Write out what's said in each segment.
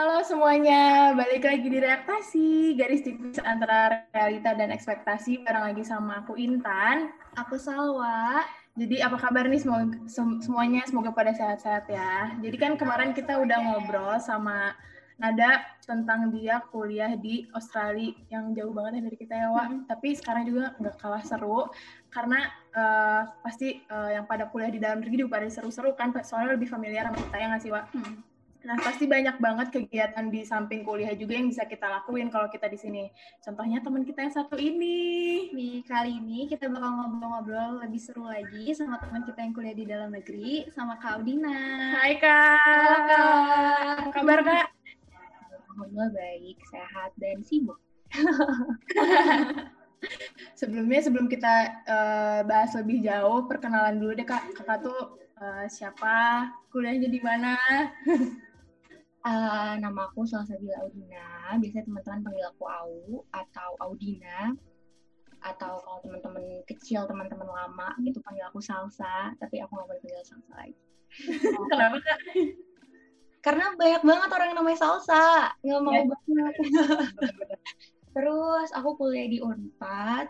Halo semuanya, balik lagi di Reaktasi, garis tipis antara realita dan ekspektasi, bareng lagi sama aku Intan. Aku Salwa. Jadi apa kabar nih semoga, semuanya, semoga pada sehat-sehat ya. Jadi kan kemarin kita udah ngobrol sama Nada tentang dia kuliah di Australia yang jauh banget ya dari kita ya, Wak. Hmm. Tapi sekarang juga nggak kalah seru karena uh, pasti uh, yang pada kuliah di dalam negeri juga pada seru-seru kan, soalnya lebih familiar sama kita ya nggak sih, Wak? Hmm. Nah, pasti banyak banget kegiatan di samping kuliah juga yang bisa kita lakuin kalau kita di sini. Contohnya teman kita yang satu ini. Nih, kali ini kita bakal ngobrol-ngobrol lebih seru lagi sama teman kita yang kuliah di dalam negeri, sama Kak Audina. Hai, Kak. Halo, Kak. Kabar, Kak? Alhamdulillah baik, sehat, dan sibuk. Sebelumnya, sebelum kita uh, bahas lebih jauh, perkenalan dulu deh, Kak. Kakak tuh uh, siapa? Kuliahnya di mana? Uh, nama aku Salsabila Audina. Biasanya teman-teman panggil aku Au atau Audina. Atau kalau teman-teman kecil, teman-teman lama itu panggil aku Salsa, tapi aku nggak boleh panggil Salsa lagi. Kenapa kak? Karena banyak banget orang yang namanya Salsa, nggak mau ya. banget. Terus aku kuliah di Unpad,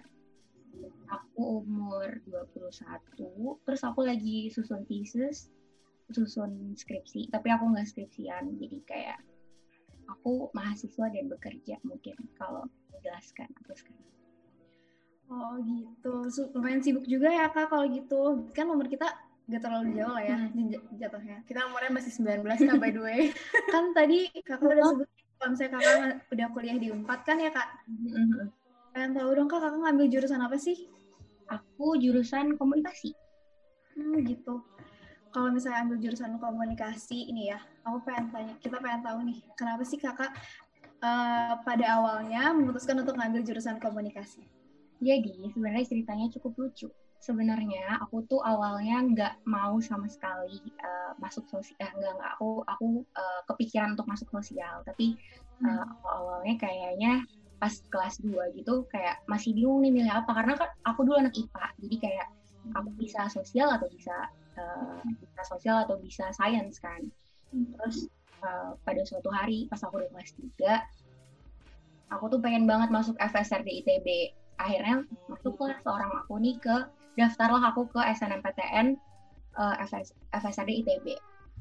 aku umur 21, terus aku lagi susun thesis, susun skripsi tapi aku nggak skripsian jadi kayak aku mahasiswa dan bekerja mungkin kalau menjelaskan aku sekarang. Oh gitu. Lumayan sibuk juga ya kak kalau gitu. Kan umur kita gak terlalu jauh lah ya hmm. jatuhnya. Kita umurnya masih 19 kak by the way. Kan tadi kakak udah sebut kalau misalnya kakak udah kuliah di Unpad kan ya kak? Mm-hmm. pengen tahu dong kak kakak ngambil jurusan apa sih? Aku jurusan komunikasi. Hmm, gitu kalau misalnya ambil jurusan komunikasi ini ya, aku pengen tanya, kita pengen tahu nih, kenapa sih kakak uh, pada awalnya memutuskan untuk ngambil jurusan komunikasi? Jadi sebenarnya ceritanya cukup lucu. Sebenarnya aku tuh awalnya nggak mau sama sekali uh, masuk sosial, eh, nggak nggak aku aku uh, kepikiran untuk masuk sosial, tapi uh, awalnya kayaknya pas kelas 2 gitu kayak masih bingung nih milih apa karena kan aku dulu anak IPA jadi kayak aku bisa sosial atau bisa uh, bisa sosial atau bisa science kan. Terus uh, pada suatu hari pas aku udah kelas 3 aku tuh pengen banget masuk FSR di ITB akhirnya masuklah seorang aku nih ke daftarlah aku ke SNMPTN uh, FS, FSRD ITB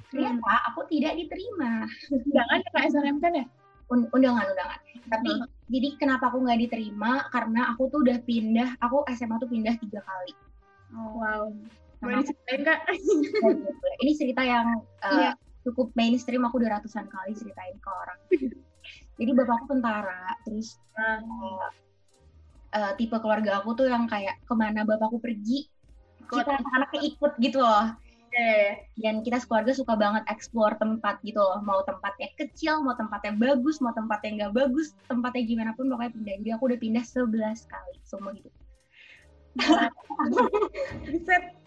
ternyata hmm. aku tidak diterima. Undangan ya SNMP ya? Undangan undangan. Tapi hmm. jadi kenapa aku nggak diterima? Karena aku tuh udah pindah aku SMA tuh pindah tiga kali. Oh, wow boleh diceritain kak? Ini cerita yang uh, yeah. cukup mainstream. Aku udah ratusan kali ceritain ke orang. Jadi bapakku tentara, terus uh, uh, tipe keluarga aku tuh yang kayak ke mana bapakku pergi, kita anak-anaknya ikut gitu loh. Yeah. Dan kita sekeluarga suka banget explore tempat gitu loh. Mau tempatnya kecil, mau tempatnya bagus, mau tempatnya nggak bagus, tempatnya gimana pun pokoknya pindah. Jadi aku udah pindah 11 kali semua hidup. Riset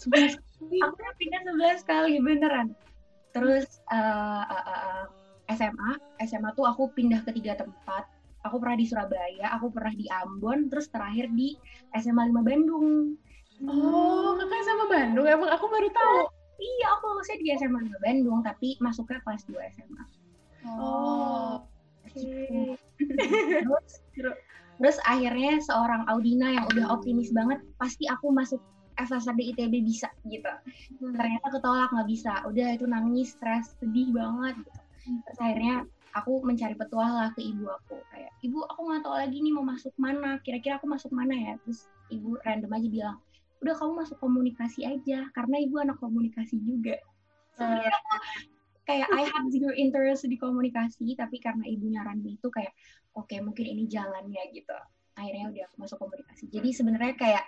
sebelas aku pindah sebelas kali beneran. Terus uh, uh, uh, SMA SMA tuh aku pindah ke tiga tempat. Aku pernah di Surabaya aku pernah di Ambon terus terakhir di SMA 5 Bandung. Oh kakak SMA Bandung? Emang aku baru tahu. iya aku lulusnya di SMA 5 Bandung tapi masuknya kelas 2 SMA oh okay. terus terus akhirnya seorang Audina yang udah optimis banget pasti aku masuk FSRD ITB bisa gitu. Hmm. ternyata ketolak nggak bisa. Udah itu nangis stres sedih banget gitu. Hmm. terus akhirnya aku mencari petuah lah ke ibu aku. Kayak ibu aku nggak tahu lagi nih mau masuk mana. Kira-kira aku masuk mana ya? Terus ibu random aja bilang udah kamu masuk komunikasi aja. Karena ibu anak komunikasi juga. Sebenarnya kayak I have zero interest di komunikasi tapi karena ibu nyaran itu kayak oke okay, mungkin ini jalannya gitu. Akhirnya udah masuk komunikasi. Jadi sebenarnya kayak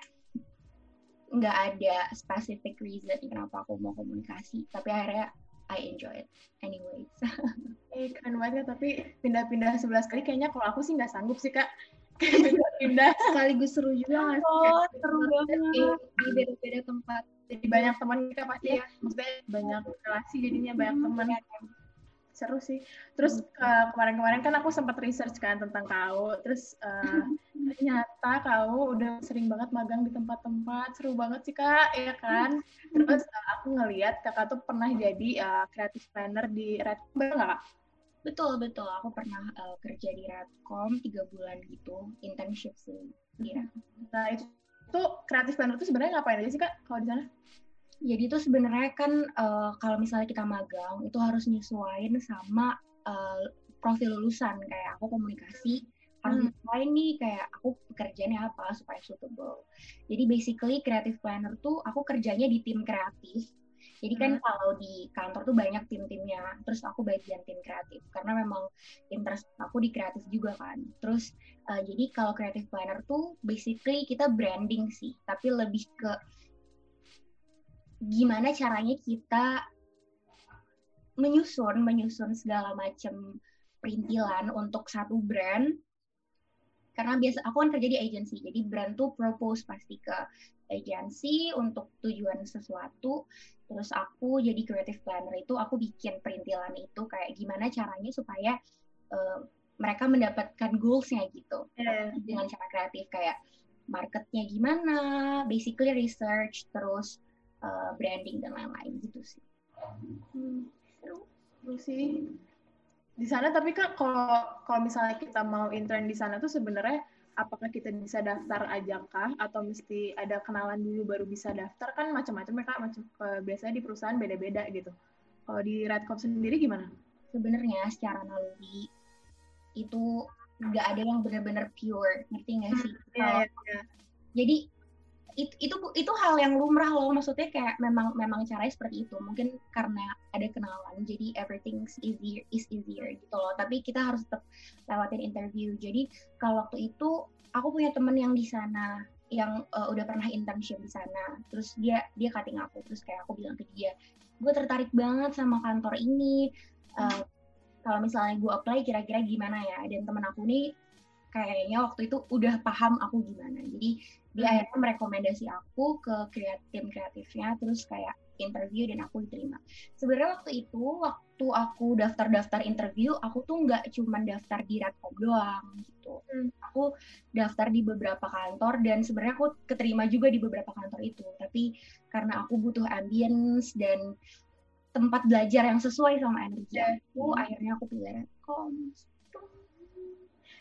nggak ada specific reason kenapa aku mau komunikasi tapi akhirnya I enjoy it anyways. Eh keren banget tapi pindah-pindah sebelas kali kayaknya kalau aku sih nggak sanggup sih kak. Pindah-pindah. Sekaligus seru juga oh seru banget. di beda-beda tempat. Jadi banyak teman kita pasti ya. Maksudnya banyak relasi jadinya banyak teman seru sih. Terus uh, kemarin-kemarin kan aku sempat research kan tentang kau. Terus uh, ternyata kau udah sering banget magang di tempat-tempat seru banget sih kak, ya kan? Terus uh, aku ngeliat kakak tuh pernah jadi uh, creative planner di Red Bull nggak kak? Betul betul. Aku pernah uh, kerja di Redcom tiga bulan gitu, internship sih. Iya. Nah itu tuh kreatif planner tuh sebenarnya ngapain aja sih kak kalau di sana? Jadi itu sebenarnya kan uh, kalau misalnya kita magang itu harus nyesuaiin sama uh, profil lulusan kayak aku komunikasi harus hmm. nih kayak aku pekerjaannya apa supaya suitable. Jadi basically creative planner tuh aku kerjanya di tim kreatif jadi kan hmm. kalau di kantor tuh banyak tim-timnya, terus aku bagian tim kreatif karena memang interest aku di kreatif juga kan. Terus uh, jadi kalau creative planner tuh basically kita branding sih, tapi lebih ke gimana caranya kita menyusun menyusun segala macam perintilan untuk satu brand. Karena biasa aku kan kerja di agency jadi brand tuh propose pasti ke agency untuk tujuan sesuatu. Terus aku jadi creative planner itu aku bikin perintilan itu kayak gimana caranya supaya uh, mereka mendapatkan goalsnya gitu. Yeah. dengan cara kreatif? Kayak marketnya gimana, basically research terus uh, branding dan lain-lain gitu sih. Hmm, seru. Sih. Di sana tapi kak kalau kalau misalnya kita mau intern di sana tuh sebenarnya apakah kita bisa daftar aja kah? Atau mesti ada kenalan dulu baru bisa daftar? Kan macam-macam ya kak. Macam biasanya di perusahaan beda-beda gitu. Kalau di Redcom sendiri gimana? Sebenarnya secara naluri itu nggak ada yang benar-benar pure. Ngerti nggak sih? hmm, yeah, yeah. jadi itu itu itu hal yang lumrah loh maksudnya kayak memang memang caranya seperti itu. Mungkin karena ada kenalan jadi everything easier is easier gitu loh. Tapi kita harus tetap lewatin interview. Jadi kalau waktu itu aku punya temen yang di sana yang uh, udah pernah internship di sana. Terus dia dia cutting aku. Terus kayak aku bilang ke dia gue tertarik banget sama kantor ini. Uh, kalau misalnya gue apply kira-kira gimana ya? Dan temen aku nih kayaknya waktu itu udah paham aku gimana. Jadi dia hmm. akhirnya merekomendasi aku ke kreatif tim kreatifnya terus kayak interview dan aku diterima sebenarnya waktu itu waktu aku daftar-daftar interview aku tuh nggak cuma daftar di Radcom doang gitu hmm. aku daftar di beberapa kantor dan sebenarnya aku keterima juga di beberapa kantor itu tapi karena aku butuh ambience dan tempat belajar yang sesuai sama energi yeah. aku akhirnya aku pilih Radcom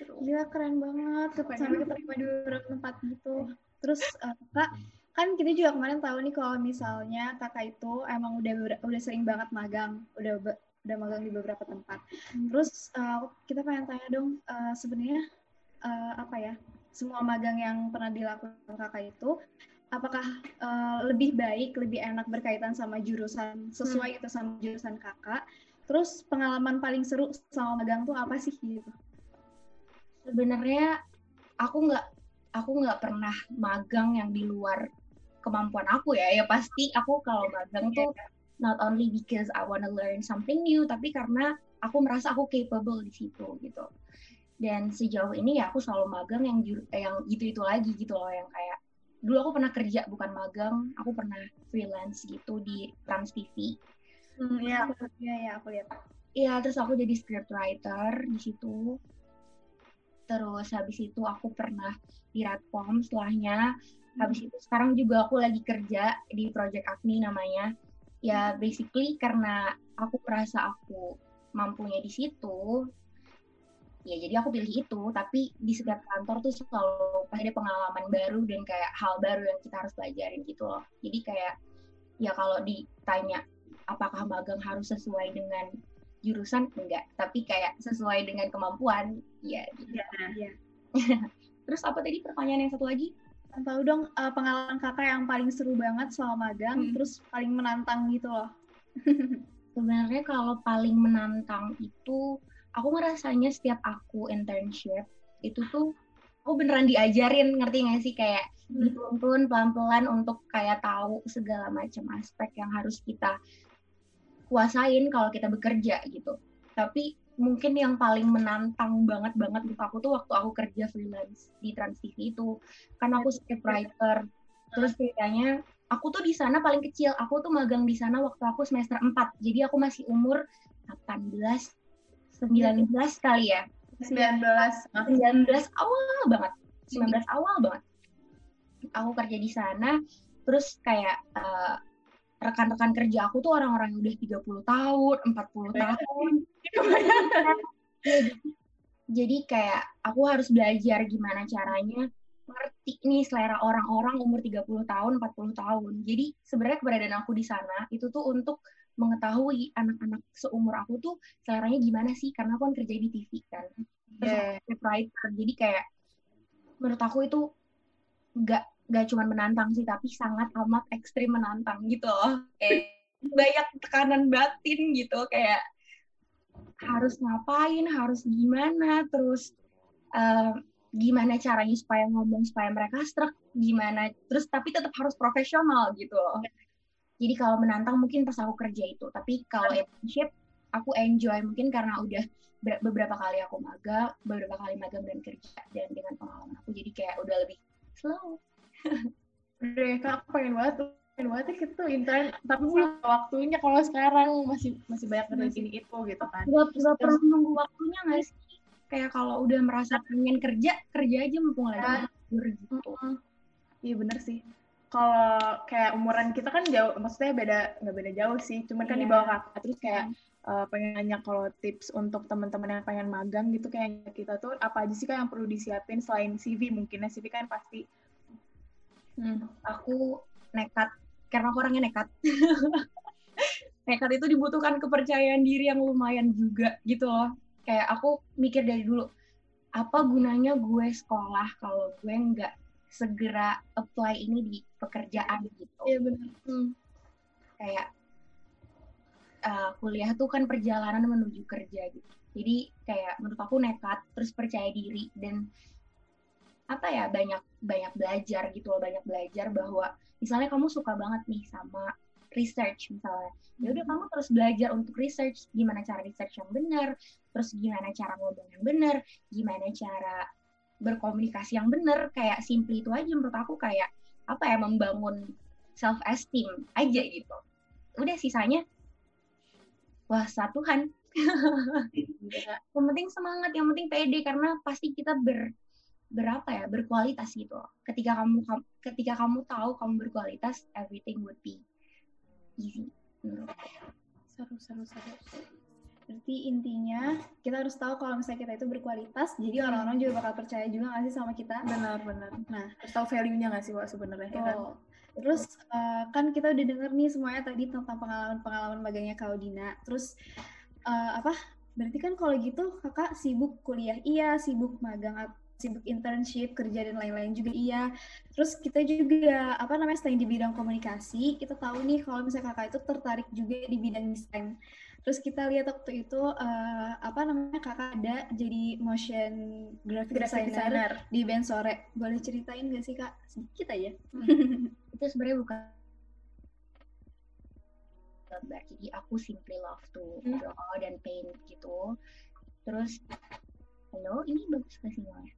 Gila keren banget sampai keterima di beberapa tempat gitu. Terus uh, kak kan kita juga kemarin tahu nih kalau misalnya kakak itu emang udah udah sering banget magang, udah udah magang di beberapa tempat. Hmm. Terus uh, kita pengen tanya dong uh, sebenarnya uh, apa ya semua magang yang pernah dilakukan kakak itu apakah uh, lebih baik, lebih enak berkaitan sama jurusan sesuai hmm. itu sama jurusan kakak? Terus pengalaman paling seru sama magang tuh apa sih gitu? Sebenarnya aku nggak aku nggak pernah magang yang di luar kemampuan aku ya. Ya pasti aku kalau magang tuh not only because I wanna learn something new tapi karena aku merasa aku capable di situ gitu. Dan sejauh ini ya aku selalu magang yang yang gitu itu lagi gitu loh yang kayak dulu aku pernah kerja bukan magang aku pernah freelance gitu di Trans TV hmm, ya aku ya, ya aku lihat. Iya, terus aku jadi script writer di situ terus habis itu aku pernah di Radcom setelahnya. Habis hmm. itu sekarang juga aku lagi kerja di Project Agni namanya. Ya basically karena aku merasa aku mampunya di situ ya jadi aku pilih itu. Tapi di setiap kantor tuh selalu pasti ada pengalaman baru dan kayak hal baru yang kita harus pelajarin gitu loh. Jadi kayak ya kalau ditanya apakah magang harus sesuai dengan jurusan enggak tapi kayak sesuai dengan kemampuan ya gitu. ya, ya. terus apa tadi pertanyaan yang satu lagi tahu dong uh, pengalaman kakak yang paling seru banget selama magang hmm. terus paling menantang gitu loh sebenarnya kalau paling menantang itu aku ngerasanya setiap aku internship itu tuh aku beneran diajarin ngerti gak sih kayak hmm. dituntun pelan-pelan untuk kayak tahu segala macam aspek yang harus kita kuasain kalau kita bekerja gitu. Tapi mungkin yang paling menantang banget banget untuk aku tuh waktu aku kerja freelance di Trans TV itu. Karena aku script writer. Terus ceritanya aku tuh di sana paling kecil. Aku tuh magang di sana waktu aku semester 4 jadi aku masih umur 18 19 kali ya. 19 19 awal banget. 19 awal banget. Aku kerja di sana. Terus kayak uh, rekan-rekan kerja aku tuh orang-orang yang udah 30 tahun, 40 tahun. jadi kayak aku harus belajar gimana caranya ngerti nih selera orang-orang umur 30 tahun, 40 tahun. Jadi sebenarnya keberadaan aku di sana itu tuh untuk mengetahui anak-anak seumur aku tuh seleranya gimana sih karena aku kan kerja di TV kan. Terus yeah. writer. Jadi kayak menurut aku itu nggak nggak cuma menantang sih tapi sangat amat ekstrim menantang gitu loh. Kayak banyak tekanan batin gitu kayak harus ngapain, harus gimana, terus uh, gimana caranya supaya ngomong supaya mereka struck gimana terus tapi tetap harus profesional gitu loh. Jadi kalau menantang mungkin pas aku kerja itu tapi kalau internship aku enjoy. Mungkin karena udah beberapa kali aku magang beberapa kali magang dan kerja dan dengan pengalaman aku jadi kayak udah lebih slow udah kak aku pengen banget pengen banget ya gitu intern tapi belum waktunya kalau sekarang. Masih masih banyak kerja ini itu gitu kan. Gak, gak perlu nunggu waktunya nggak sih? Kayak kalau udah merasa pengen kerja kerja aja mumpung lagi libur gitu. Iya bener sih. Kalau kayak umuran kita kan jauh maksudnya beda nggak beda jauh sih. Cuman kan yeah. di bawah kakak terus kayak uh, pengen nanya kalau tips untuk teman-teman yang pengen magang gitu kayak kita tuh apa aja sih kak yang perlu disiapin selain CV mungkin CV kan pasti hmm, aku nekat karena aku orangnya nekat. Nekat itu dibutuhkan kepercayaan diri yang lumayan juga gitu loh. Kayak aku mikir dari dulu apa gunanya gue sekolah kalau gue nggak segera apply ini di pekerjaan gitu? Iya benar hmm. kayak uh, kuliah tuh kan perjalanan menuju kerja gitu. Jadi kayak menurut aku nekat terus percaya diri dan apa ya banyak banyak belajar gitu loh banyak belajar bahwa misalnya kamu suka banget nih sama research misalnya ya udah kamu terus belajar untuk research gimana cara research yang benar terus gimana cara ngomong yang benar gimana cara berkomunikasi yang benar kayak simply itu aja menurut aku kayak apa ya membangun self esteem aja gitu. Udah sisanya wah satuhan. Yang penting semangat yang penting pede karena pasti kita ber berapa ya berkualitas gitu ketika kamu ketika kamu tahu kamu berkualitas everything would be easy seru seru seru. Berarti intinya kita harus tahu kalau misalnya kita itu berkualitas jadi orang-orang juga bakal percaya juga nggak sih sama kita? Benar benar. Nah harus tahu value nya nggak sih wak sebenarnya ya kan? terus uh, kan kita udah denger nih semuanya tadi tentang pengalaman-pengalaman magangnya Kak Dina terus uh, apa? Berarti kan kalau gitu kakak sibuk kuliah. Iya sibuk magang sibuk internship, kerja dan lain-lain juga iya. Terus kita juga apa namanya selain di bidang komunikasi, kita tahu nih kalau misalnya kakak itu tertarik juga di bidang desain. Terus kita lihat waktu itu uh, apa namanya kakak ada jadi motion graphic, graphic designer, designer di band sore. Boleh ceritain gak sih kak sedikit aja? Hmm. itu sebenarnya bukan gambar. Jadi aku simply love to hmm. draw dan paint gitu. Terus, halo, ini bagus gak sinyalnya?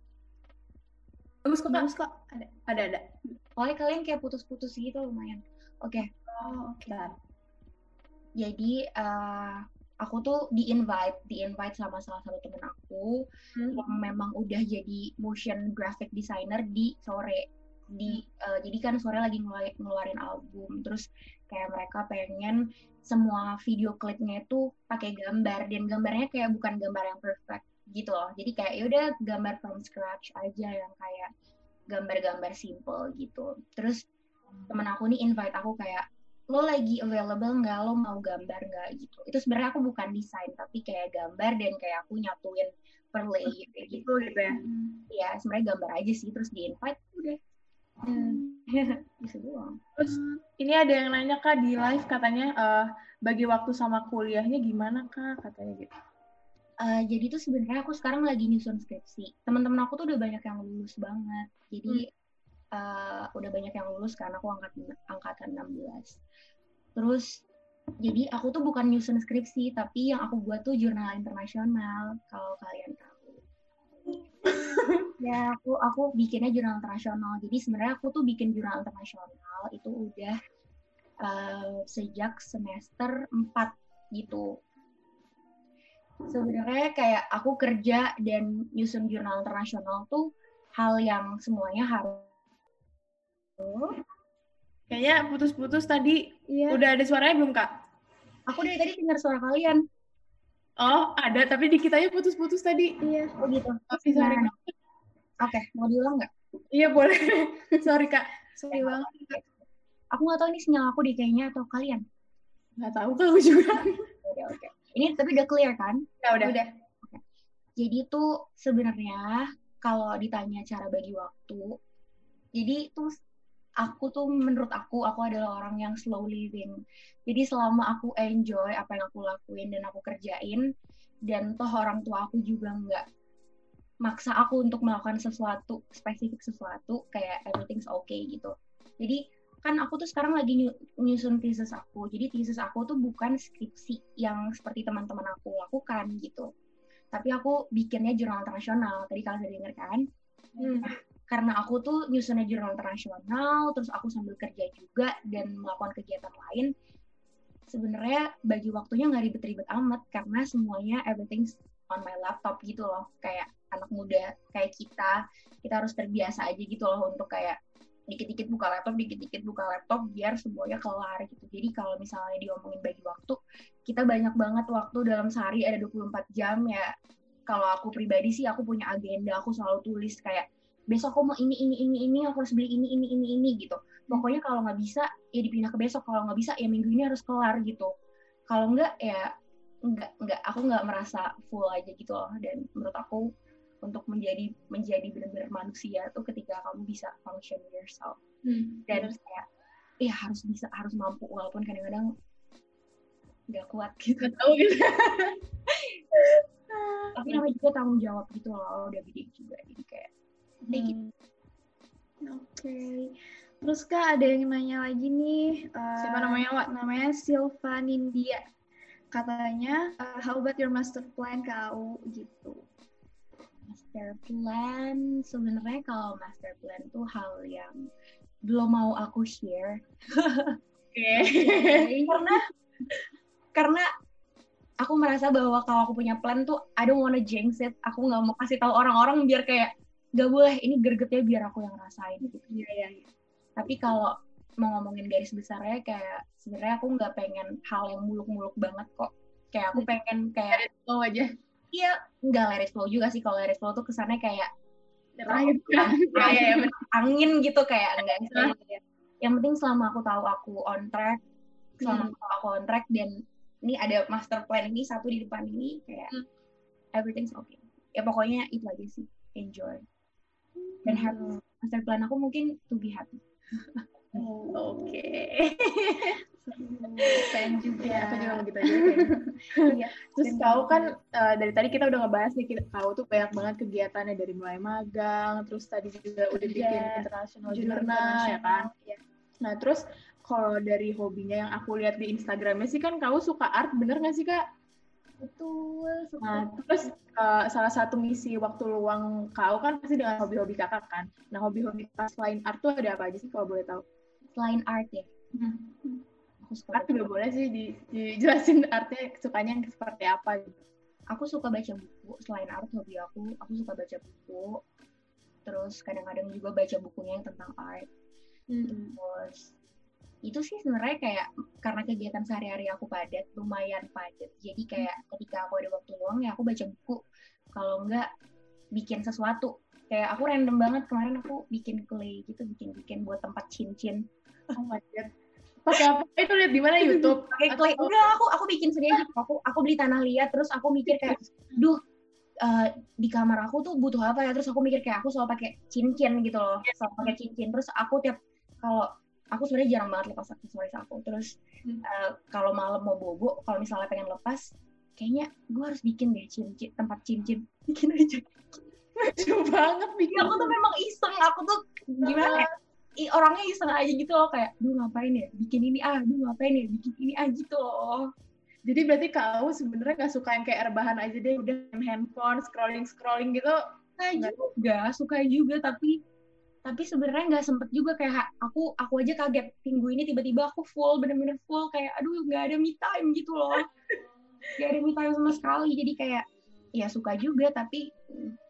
Bagus kok, bagus kok. Ada, ada, ada. Soalnya kalian kayak putus-putus gitu lumayan. Oke. Okay. Oh, oke. Okay. Jadi uh, aku tuh di invite, di invite sama salah satu temen aku hmm. yang memang udah jadi motion graphic designer di sore. Di uh, jadi kan sore lagi ngeluarin, ngeluarin album, terus kayak mereka pengen semua video klipnya itu pakai gambar dan gambarnya kayak bukan gambar yang perfect gitu loh. Jadi kayak yaudah gambar from scratch aja yang kayak gambar-gambar simple gitu. Terus temen aku nih invite aku kayak lo lagi available nggak? Lo mau gambar nggak? Gitu. Itu sebenarnya aku bukan desain tapi kayak gambar dan kayak aku nyatuin per layer kayak gitu. gitu ya? Ya sebenarnya gambar aja sih terus di invite udah. Hmm. bisa doang. Terus ini ada yang nanya kak di live katanya uh, bagi waktu sama kuliahnya gimana kak? Katanya gitu uh, jadi tuh sebenarnya aku sekarang lagi nyusun skripsi. Teman-teman aku tuh udah banyak yang lulus banget. Jadi hmm. uh, udah banyak yang lulus karena aku angkat angkatan 16. Terus jadi aku tuh bukan nyusun skripsi, tapi yang aku buat tuh jurnal internasional kalau kalian tahu. ya aku aku bikinnya jurnal internasional. Jadi sebenarnya aku tuh bikin jurnal internasional itu udah uh, sejak semester 4 gitu sebenarnya kayak aku kerja dan nyusun jurnal internasional tuh hal yang semuanya harus Kayaknya putus-putus tadi. Iya. Udah ada suaranya belum, Kak? Aku dari tadi dengar suara kalian. Oh, ada. Tapi di kitanya putus-putus tadi. Iya. Oh gitu. Tapi sorry. Nah, Oke, mau diulang nggak? Iya, boleh. sorry, Kak. Sorry banget. Aku nggak tahu ini sinyal aku deh kayaknya atau kalian. Nggak tahu kalau juga. Oke, oke. Ini tapi udah clear kan? Ya udah. Udah. Jadi tuh sebenarnya kalau ditanya cara bagi waktu, jadi tuh aku tuh menurut aku aku adalah orang yang slow living. Jadi selama aku enjoy apa yang aku lakuin dan aku kerjain dan toh orang tua aku juga nggak maksa aku untuk melakukan sesuatu spesifik sesuatu kayak everything's okay gitu. Jadi kan aku tuh sekarang lagi nyu- nyusun thesis aku. Jadi thesis aku tuh bukan skripsi yang seperti teman-teman aku lakukan gitu. Tapi aku bikinnya jurnal internasional. Tadi kalian udah denger kan? Hmm. karena aku tuh nyusunnya jurnal internasional, terus aku sambil kerja juga dan melakukan kegiatan lain, sebenarnya bagi waktunya nggak ribet-ribet amat karena semuanya everything's on my laptop gitu loh, kayak anak muda kayak kita, kita harus terbiasa aja gitu loh untuk kayak dikit-dikit buka laptop, dikit-dikit buka laptop biar semuanya kelar gitu. Jadi kalau misalnya diomongin bagi waktu, kita banyak banget waktu dalam sehari ada 24 jam ya. Kalau aku pribadi sih aku punya agenda, aku selalu tulis kayak besok aku mau ini ini ini ini aku harus beli ini ini ini ini gitu pokoknya kalau nggak bisa ya dipindah ke besok kalau nggak bisa ya minggu ini harus kelar gitu kalau nggak ya nggak nggak aku nggak merasa full aja gitu loh dan menurut aku untuk menjadi menjadi benar-benar manusia tuh ketika kamu bisa function yourself Hmm. dan kayak ya harus bisa harus mampu walaupun kadang-kadang nggak kuat gitu tahu gitu. tapi namanya juga tanggung jawab gitu loh udah gede juga jadi kayak gitu. Hmm. Oke. Terus Kak ada yang nanya lagi nih. eh, Siapa namanya, Wak? Namanya Silva Nindya. Katanya, eh, how about your master plan kau gitu. Master plan sebenarnya kalau master plan tuh hal yang belum mau aku share Oke. karena karena aku merasa bahwa kalau aku punya plan tuh I don't wanna jinx it aku nggak mau kasih tahu orang-orang biar kayak gak boleh ini gregetnya biar aku yang rasain gitu Iya, iya. iya. tapi kalau mau ngomongin garis besarnya kayak sebenarnya aku nggak pengen hal yang muluk-muluk banget kok kayak aku pengen kayak Tahu aja. Iya nggak let it flow juga sih kalau let it flow tuh kesannya kayak Terakhir iya. bener. angin gitu kayak enggak sih. Yang penting selama aku tahu aku on track, selama aku tahu aku on track dan ini ada master plan ini satu di depan ini kayak Hmm. everything's okay. Ya pokoknya itu aja sih, enjoy. Dan happy. Master plan aku mungkin to be happy. Oke. Pengen juga. Iya, aku juga begitu aja. kayaknya. Iya. Terus Dan kau kamu- kan eh, dari tadi kita udah ngebahas nih, kita, kau tuh banyak banget kegiatannya dari mulai magang, terus tadi juga udah bikin Kerja, international Jurnal ya kan. Iya. Nah terus kalau dari hobinya yang aku lihat di Instagramnya sih kan kau suka art, bener nggak sih kak? Betul. suka. Nah terus eh, salah satu misi waktu luang kau kan pasti dengan hobi-hobi kakak kan. Nah hobi-hobi kakak selain art tuh ada apa aja sih kalau boleh tahu? Selain art ya, aku suka Art juga boleh sih di, dijelasin artnya sukanya yang seperti apa gitu. aku suka baca buku selain art hobi aku aku suka baca buku. Terus kadang-kadang juga baca bukunya yang tentang art. Terus itu sih sebenarnya kayak karena kegiatan sehari-hari aku padat lumayan padat. Jadi kayak ketika aku ada waktu luang ya aku baca buku. Kalau enggak bikin sesuatu. Kayak aku random banget kemarin aku bikin clay gitu bikin bikin buat tempat cincin. Oh my god. Pakai apa? Itu lihat di mana? YouTube? pakai clay enggak aku aku bikin sendiri. Aku aku beli tanah liat terus aku mikir kayak duh eh, di kamar aku tuh butuh apa ya? Terus aku mikir kayak aku selalu pakai cincin gitu loh. Selalu pakai cincin. Terus aku tiap kalau aku sebenarnya jarang banget lepas aksesoris aku. Terus eh, kalau malam mau bobo kalau misalnya pengen lepas kayaknya gue harus bikin deh cincin tempat cincin. Bikin aja. Lucu banget bikin. aku tuh memang iseng. Aku tuh gimana ya orangnya iseng aja gitu loh kayak duh ngapain ya bikin ini ah duh ngapain ya bikin ini ah gitu loh Jadi berarti kau sebenarnya gak suka yang kayak rebahan aja deh, udah main handphone, scrolling scrolling gitu. suka Nggak. juga suka juga tapi tapi sebenarnya nggak sempet juga kayak aku aku aja kaget minggu ini tiba-tiba aku full bener-bener full kayak aduh nggak ada me time gitu loh nggak ada me time sama sekali jadi kayak ya suka juga tapi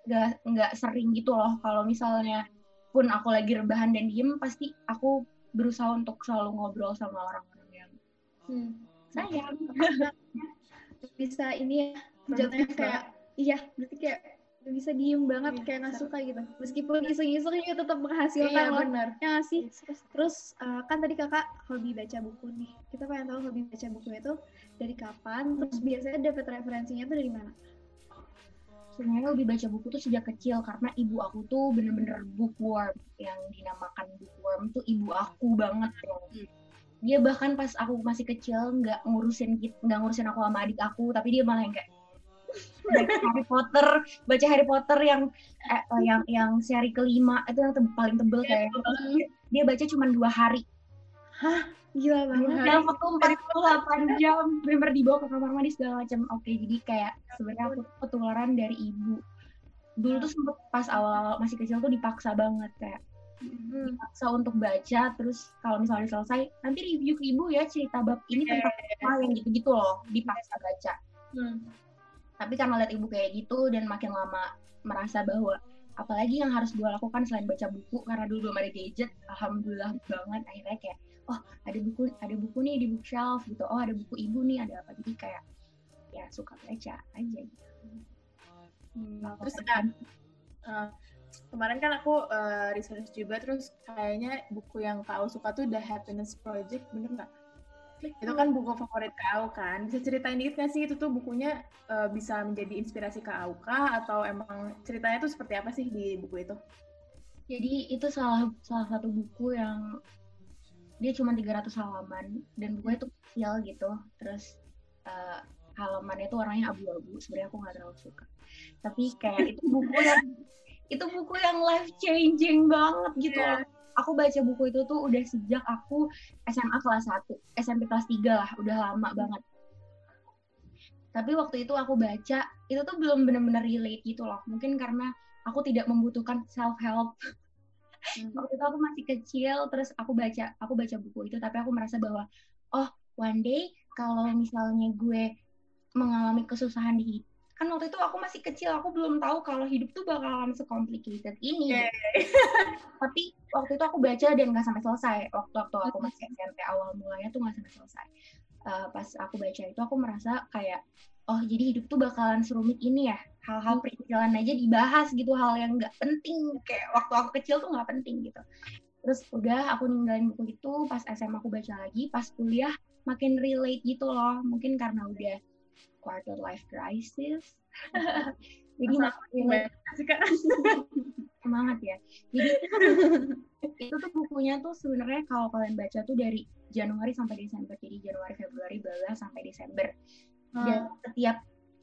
nggak nggak sering gitu loh kalau misalnya pun aku lagi rebahan dan diem pasti aku berusaha untuk selalu ngobrol sama orang-orang yang Hmm. sayang Bisa ini ya, jatuhnya kayak, iya, berarti kayak bisa diem banget, Iya, kayak nggak suka gitu. Meskipun iseng-iseng juga tetap menghasilkan Iya loh. benar. Ya nggak sih? Terus eh, kan tadi kakak hobi baca buku nih. Kita pengen tahu hobi baca buku itu dari kapan, terus biasanya dapat referensinya tuh dari mana? Sebenarnya lebih baca buku tuh sejak kecil karena ibu aku tuh bener-bener bookworm yang dinamakan bookworm tuh ibu aku banget loh. Hmm. Dia bahkan pas aku masih kecil nggak ngurusin nggak ngurusin aku sama adik aku, tapi dia malah yang kayak baca Harry Potter, baca Harry Potter yang eh, eh, yang yang seri kelima itu yang te- paling tebel kayak dia baca cuma dua hari Gila banget. dalam waktu 48 jam. bener dibawa ke kamar mandi segala macam. Oke jadi kayak sebenarnya aku ketularan dari ibu. Dulu tuh sempet pas awal masih kecil tuh dipaksa banget kayak Hmm. dipaksa untuk baca terus kalau misalnya selesai nanti review ke ibu ya cerita bab ini tentang apa yang gitu-gitu loh dipaksa baca. Hmm. tapi karena lihat ibu kayak gitu dan makin lama merasa bahwa apalagi yang harus gue lakukan selain baca buku karena dulu belum ada gadget alhamdulillah banget akhirnya kayak oh ada buku ada buku nih di bookshelf gitu oh ada buku ibu nih ada apa jadi kayak ya suka baca aja gitu Hmm, terus eh, eh, kemarin kan aku eh, research juga terus kayaknya buku yang kau suka tuh The Happiness Project bener nggak? Itu kan buku favorit kau kan? Bisa ceritain dikit nggak sih itu tuh bukunya eh, bisa menjadi inspirasi ke kau kah atau emang ceritanya tuh seperti apa sih di buku itu? jadi itu salah salah satu buku yang dia cuma 300 halaman dan bukunya tuh kecil gitu. Terus eh, halamannya tuh warnanya abu-abu sebenarnya aku nggak terlalu suka. Tapi kayak itu buku yang itu buku yang life changing banget gitu loh. aku baca buku itu tuh udah sejak aku SMA kelas 1 SMP kelas 3 lah udah lama banget. Tapi waktu itu aku baca itu tuh belum bener-bener relate gitu loh. Mungkin karena aku tidak membutuhkan self help waktu itu aku masih kecil terus aku baca aku baca buku itu tapi aku merasa bahwa oh one day kalau misalnya gue mengalami kesusahan di hidup kan waktu itu aku masih kecil aku belum tahu kalau hidup tuh bakalan secomplicated ini. Iya, tapi waktu itu aku baca dan nggak sampai selesai. Waktu waktu aku masih SMP awal mulanya tuh nggak sampai selesai. Eh, pas aku baca itu aku merasa kayak oh jadi hidup tuh bakalan serumit ini ya? Hal-hal perintilan aja dibahas gitu hal yang nggak penting. Kayak waktu aku kecil tuh nggak penting gitu. Terus udah aku ninggalin buku itu pas SMA aku baca lagi pas kuliah makin relate gitu loh. Mungkin karena udah quarter life crisis. Jadi makin semangat ya. Jadi itu tuh bukunya tuh sebenarnya kalau kalian baca tuh dari Januari sampai Desember. Jadi Januari, Februari, bla sampai Desember. Dan setiap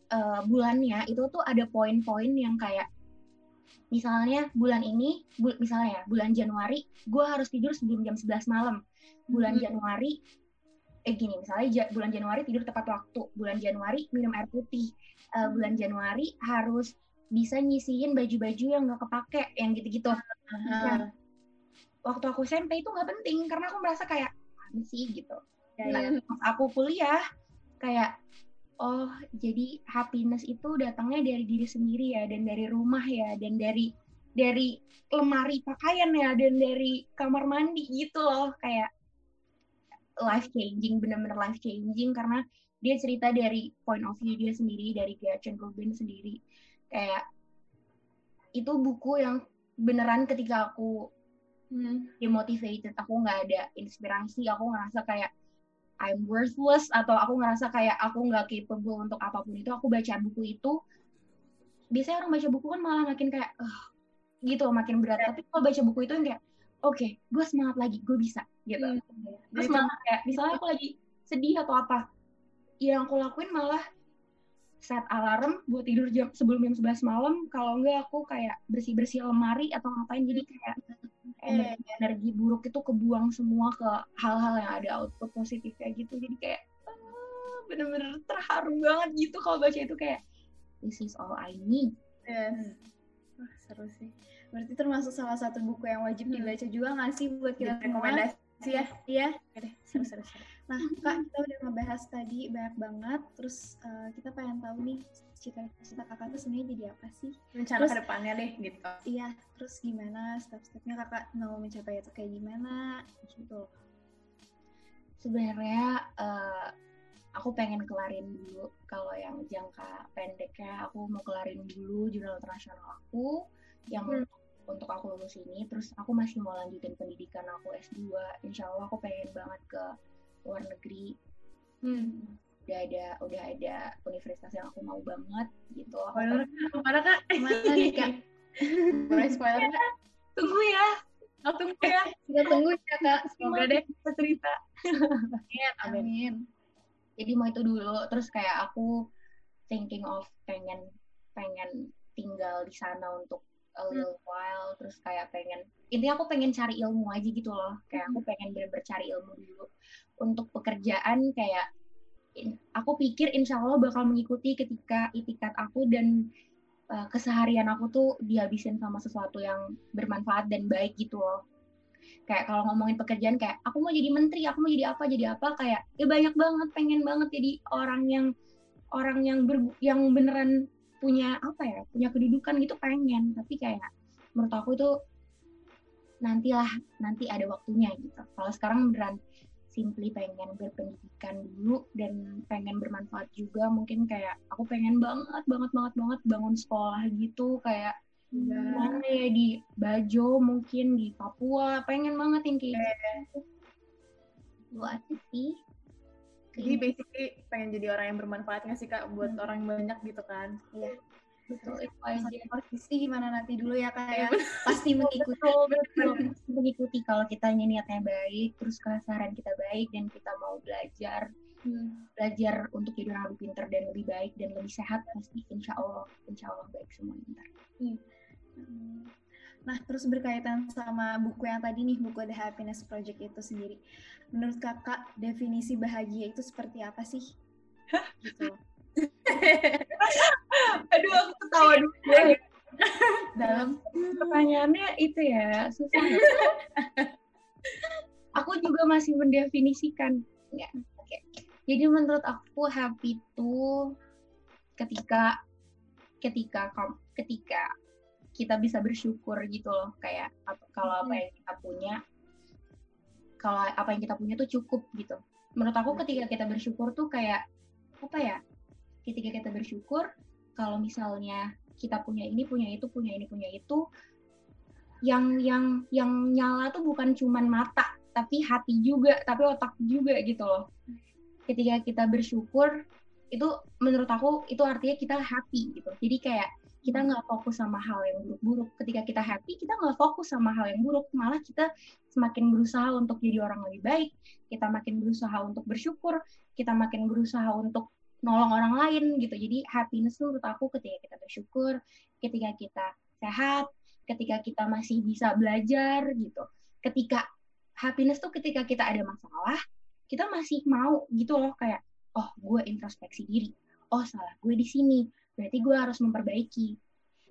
eh, bulannya itu tuh ada poin-poin yang kayak misalnya bulan ini, bu- misalnya ya, bulan Januari, gue harus tidur sebelum jam 11 malam. Bulan Hmm. Januari, eh gini, misalnya ja- bulan Januari tidur tepat waktu. Bulan Januari minum air putih. Eh, bulan Januari harus bisa nyisihin baju-baju yang gak kepake, yang gitu-gitu. Aha. Waktu aku SMP itu nggak penting, karena aku merasa kayak, sih gitu. Ya, Nah, ya. pas aku kuliah, kayak, oh jadi happiness itu datangnya dari diri sendiri ya, dan dari rumah ya, dan dari dari lemari pakaian ya, dan dari kamar mandi gitu loh, kayak life changing, bener-bener life changing karena dia cerita dari point of view dia sendiri, dari Gretchen Rubin sendiri, kayak itu buku yang beneran ketika aku Hmm. demotivated, aku nggak ada inspirasi, aku ngerasa kayak I'm worthless atau aku ngerasa kayak aku nggak capable untuk apa pun itu, aku baca buku itu, biasanya orang baca buku kan malah makin kayak, "Ugh," gitu makin berat. Tapi kalau baca buku itu yang kayak, oke, gue semangat lagi, gue bisa, gitu. Hmm. Terus malah kayak, misalnya aku lagi sedih atau apa, yang aku lakuin malah set alarm buat tidur jam sebelum jam 11 malam kalau enggak aku kayak bersih-bersih lemari atau ngapain jadi kayak energi, energi buruk itu kebuang semua ke hal-hal yang ada output positif kayak gitu jadi kayak ah, bener-bener terharu banget gitu kalau baca itu kayak this is all I need Yes. Wah, seru sih. Berarti termasuk salah satu buku yang wajib Hmm. dibaca juga nggak sih buat kita? Rekomendasi ya. Iya. Deh, seru seru seru. Nah, Kak, kita udah ngebahas tadi banyak banget. Terus uh, kita pengen tahu nih cita-cita kakak tuh sebenarnya jadi apa sih? Rencana Terus- ke depannya deh gitu. Iya, terus gimana step-stepnya kakak mau mencapai itu kayak gimana gitu. sebenarnya eh, aku pengen kelarin dulu kalau yang jangka pendeknya aku mau kelarin dulu jurnal internasional aku yang Hmm. Untuk aku lulus ini terus aku masih mau lanjutin pendidikan aku S2 insya Allah aku pengen banget ke luar negeri Hmm. udah ada udah ada universitas yang aku mau banget gitu aku Spoiler pengen- kak, mana kak? Mana nih, Kak? Boleh spoiler kak? tunggu ya Oh, tunggu ya. Kita tunggu ya, Kak. Semoga deh. kita cerita Amin. Amin. jadi mau itu dulu terus kayak aku thinking of pengen pengen tinggal di sana untuk a little while terus kayak pengen intinya aku pengen cari ilmu aja gitu loh. Kayak aku pengen bener-bener cari ilmu dulu. Untuk pekerjaan kayak in- aku pikir insya Allah bakal mengikuti ketika itikat aku dan uh, keseharian aku tuh dihabisin sama sesuatu yang bermanfaat dan baik gitu loh. Kayak kalau ngomongin pekerjaan kayak aku mau jadi menteri aku mau jadi apa jadi apa kayak ya banyak banget pengen banget jadi orang yang orang yang ber, yang beneran punya apa ya punya kedudukan gitu pengen. Tapi kayak menurut aku itu nantilah nanti ada waktunya gitu. Kalau sekarang beneran simply pengen berpendidikan dulu dan pengen bermanfaat juga mungkin kayak aku pengen banget banget banget banget bangun sekolah gitu. Kayak mana ya di Bajo mungkin di Papua. Pengen banget yang kayak gitu. Lu aja sih Jadi basically pengen jadi orang yang bermanfaat nggak sih kak buat orang yang banyak gitu kan? betul. Itu aja. Posisi gimana nanti dulu ya, Kak ya. Iya, Pasti mengikuti. mengikuti kalau kita niatnya baik terus keseharian kita baik dan kita mau belajar belajar untuk jadi orang lebih pintar dan lebih baik dan lebih sehat pasti insya Allah insya Allah baik semuanya ntar. Nah, terus berkaitan sama buku yang tadi nih, buku The Happiness Project itu sendiri. Menurut kakak, definisi bahagia itu seperti apa sih? Gitu. aduh aku ketawa dulu Dalam pertanyaannya itu ya susah ya. aku juga masih mendefinisikan ya oke jadi menurut aku happy itu ketika ketika ketika kita bisa bersyukur gitu loh kayak kalau apa yang kita punya kalau apa yang kita punya tuh cukup gitu. Menurut aku ketika kita bersyukur tuh kayak apa ya ketika kita bersyukur kalau misalnya kita punya ini punya itu punya ini punya itu yang yang yang nyala tuh bukan cuman mata tapi hati juga tapi otak juga gitu loh. Ketika kita bersyukur itu menurut aku itu artinya kita happy gitu. Jadi kayak kita nggak fokus sama hal yang buruk-buruk. Ketika kita happy kita nggak fokus sama hal yang buruk. Malah kita semakin berusaha untuk jadi orang lebih baik. Kita makin berusaha untuk bersyukur. Kita makin berusaha untuk nolong orang lain gitu. Jadi happiness menurut aku ketika kita bersyukur ketika kita sehat ketika kita masih bisa belajar gitu. Ketika happiness tuh ketika kita ada masalah kita masih mau gitu loh. Kayak oh gue introspeksi diri. Oh salah gue di sini berarti gue harus memperbaiki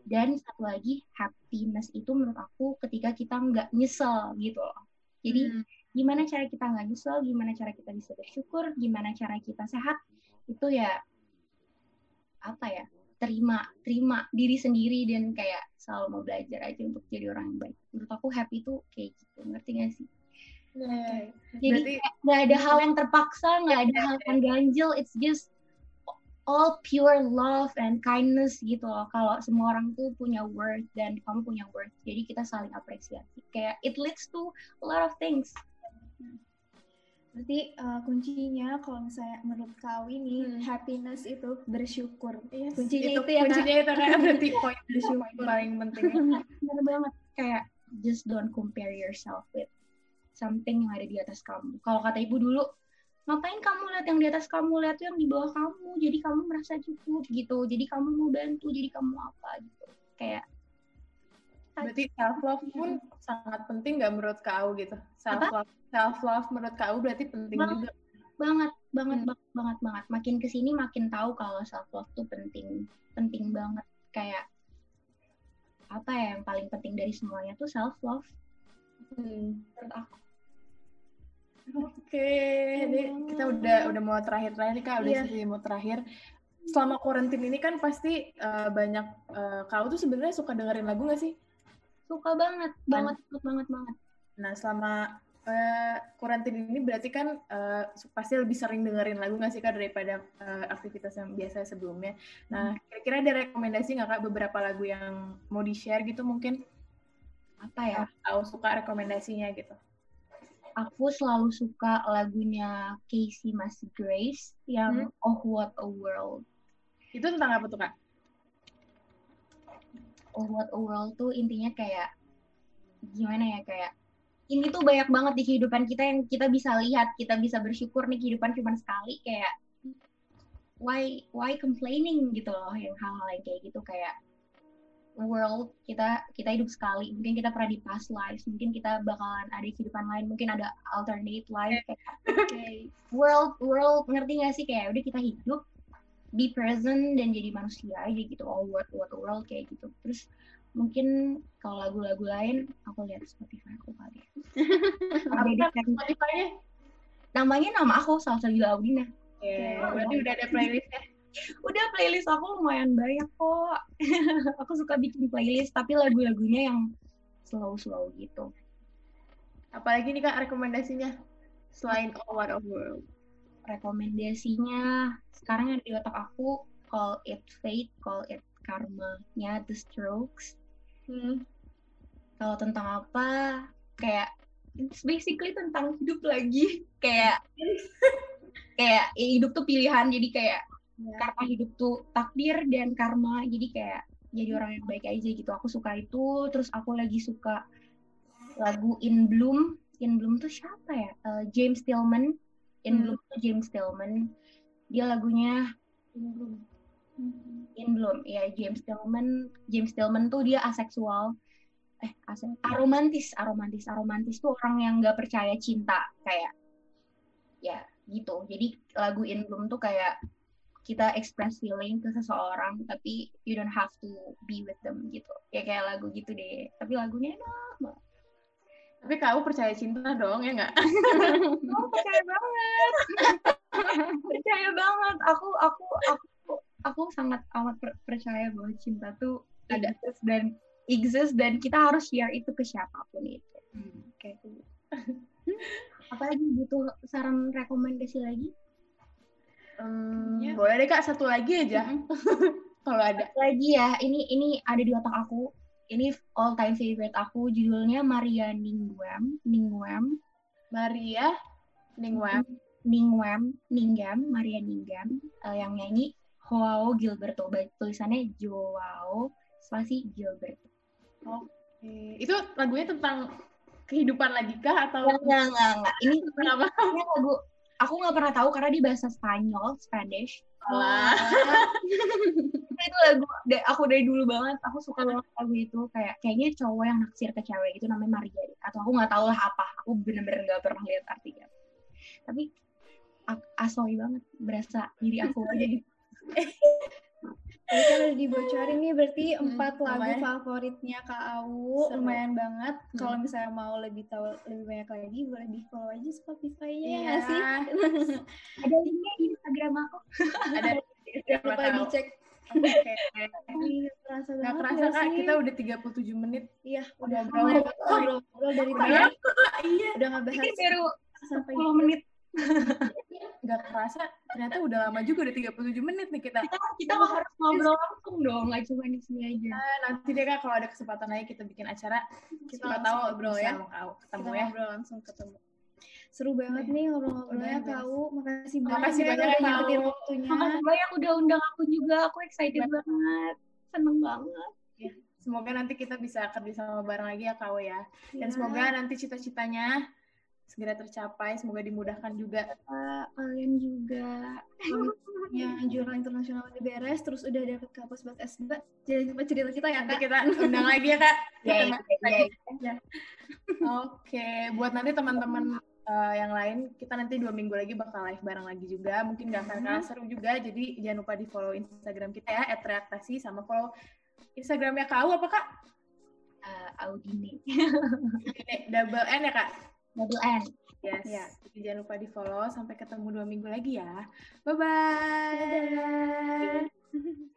dan satu lagi happiness itu menurut aku ketika kita nggak nyesel gitu loh jadi Hmm. gimana cara kita nggak nyesel gimana cara kita bisa bersyukur gimana cara kita sehat itu ya apa ya terima terima diri sendiri dan kayak selalu mau belajar aja untuk jadi orang yang baik menurut aku happy itu kayak gitu ngerti gak sih Oke. jadi nggak ada hal yang terpaksa nggak ada hal yang ganjil it's just all pure love and kindness gitu loh kalau semua orang tuh punya worth dan kamu punya worth jadi kita saling apresiasi kayak it leads to a lot of things Berarti uh, kuncinya kalau misalnya menurut kau ini Hmm. happiness itu bersyukur. Yes, Kuncinya itu ya, Kak? kuncinya itu kan berarti poin poin paling penting. bener banget kayak just don't compare yourself with something yang ada di atas kamu kalau kata ibu dulu ngapain kamu lihat yang di atas kamu lihat tuh yang di bawah kamu jadi kamu merasa cukup gitu jadi kamu mau bantu jadi kamu apa gitu kayak Berarti self love pun sangat penting nggak menurut kau gitu? Self love self love menurut kau berarti penting Bang. juga. banget banget Hmm. banget banget banget makin ke sini makin tahu kalau self love tuh penting penting banget kayak apa ya yang paling penting dari semuanya tuh self love Hmm. menurut aku Oke, ini kita udah udah mau terakhir terakhir nih kak, udah Iya. sesi mau terakhir. Selama karantin ini kan pasti eh, banyak eh, kau tuh sebenarnya suka dengerin lagu gak sih? Suka banget, banget, banget, banget, banget. Nah selama karantin ini berarti kan eh, pasti lebih sering dengerin lagu gak sih kak daripada eh, aktivitas yang biasa sebelumnya. Nah kira-kira ada rekomendasi nggak kak beberapa lagu yang mau di share gitu mungkin? Apa ya? Aku suka rekomendasinya gitu. Aku selalu suka lagunya Casey Musgraves yang Oh What a World. Itu tentang apa tuh kak? Oh What a World tuh intinya kayak gimana ya kayak ini tuh banyak banget di kehidupan kita yang kita bisa lihat, kita bisa bersyukur nih kehidupan cuma sekali kayak why why complaining gitu loh yang hal-hal yang kayak gitu kayak world kita kita hidup sekali mungkin kita pernah di past lives mungkin kita bakalan ada kehidupan lain mungkin ada alternate life kayak Oke. world world ngerti gak sih kayak udah kita hidup be present dan jadi manusia aja gitu all world what world kayak gitu terus mungkin kalau lagu-lagu lain aku lihat Spotify aku kali ya. Apa kan- Spotify-nya? namanya nama aku Salsabila Audina Oke, berarti udah ada playlistnya. Udah playlist aku lumayan banyak kok aku suka bikin playlist tapi lagu-lagunya yang slow-slow gitu Apalagi nih kak rekomendasinya selain All What a World. rekomendasinya sekarang yang di otak aku Call It Fate, Call It Karma-nya The Strokes. Hmm. Kalau tentang apa, kayak it's basically tentang hidup lagi. Kayak kayak ya hidup tuh pilihan, jadi kayak karena hidup tuh takdir dan karma, jadi kayak jadi orang yang baik aja gitu. Aku suka itu, terus aku lagi suka lagu In Bloom. In Bloom tuh siapa ya? Eh, James Tillman. In Hmm. Bloom tuh James Tillman. Dia lagunya Hmm. In Bloom, ya James Tillman. James Tillman tuh dia aseksual, eh ase aromantis, aromantis, aromantis tuh orang yang nggak percaya cinta kayak, ya gitu. Jadi lagu In Bloom tuh kayak kita express feeling ke seseorang, tapi you don't have to be with them gitu. Ya kayak lagu gitu deh. Tapi lagunya enak banget. Tapi kau percaya cinta dong, ya nggak? Oh, percaya banget. percaya banget. Aku aku aku aku sangat amat per- percaya bahwa cinta tuh ada dan exist dan kita harus share itu ke siapa pun itu. Oke. Apalagi butuh saran rekomendasi lagi? Hmm, Ya. Boleh deh kak, satu lagi aja. Kalau ada. Lagi ya, ini ini ada di otak aku. Ini all time favorite aku judulnya Maria Ningwem, Ningwem, Maria Ningwem. Ningwem, Ninggam, Maria Ninggam eh, yang nyanyi Joao Gilberto. Tulisannya Joao spasi Gilberto. Oke. Itu lagunya tentang kehidupan lagi kah atau Enggak, enggak. Ini, ini kenapa? ini lagu aku nggak pernah tahu karena di bahasa Spanyol, Spanish. Tapi itu lagu aku dari dulu banget. Aku suka banget lagu itu. Kayak kayaknya cowok yang naksir ke cewek itu namanya Maria deh. atau aku nggak tahu lah apa. Aku bener-bener nggak pernah lihat artinya. Tapi a- asoy banget. Berasa diri aku aja gitu Tadi kan udah dibocorin nih berarti Hmm, empat lagu lumayan. favoritnya Kak Awu Seru. lumayan banget. Hmm. Kalau misalnya mau lebih tahu lebih banyak lagi boleh di follow aja Spotify-nya ya Iya. sih? ada linknya di Instagram aku Ada Jangan lupa tahu. dicek. Oke. Terasa Nggak banget kerasa kak, sih? kita udah 37 menit. Iya, udah ngobrol. ngobrol-ngobrol dari tadi. Iya. Udah ngebahas ini baru sampai 10 menit Nggak kerasa, ternyata udah lama juga, udah 37 menit nih kita. kita kita nggak harus ngobrol langsung dong nggak cuma di sini aja Nah, nanti deh kak, kalau ada kesempatan lagi kita bikin acara, Kita langsung tahu ngobrol ya. kau ketemu kita ya. ngobrol langsung ketemu. Seru banget nih ngobrol-ngobrolnya Awu. Makasih banyak Makasih ya banyak, udah nyempetin waktunya. makasih banyak udah undang aku juga aku excited banget seneng banget Semoga nanti kita bisa kerja sama bareng lagi ya kau ya. Dan Ya. semoga nanti cita-citanya segera tercapai, semoga dimudahkan juga. Kalian juga yang jurnal internasional udah beres, terus udah dapet kampus buat S2. Jadi lupa cerita kita ya Nanti Kak. kita undang lagi ya kak. ya, Kita ya, Oke, buat nanti teman-teman eh, yang lain, kita nanti dua minggu lagi bakal live bareng lagi juga. Mungkin gak akan kalah seru juga, jadi jangan lupa di follow Instagram kita ya, @reaktasi sama follow Instagramnya kau apa kak? Eh, Audini Ini double N ya kak? Double N Yes. Ya. Jadi jangan lupa di follow. Sampai ketemu dua minggu lagi ya. Bye-bye. Dadah.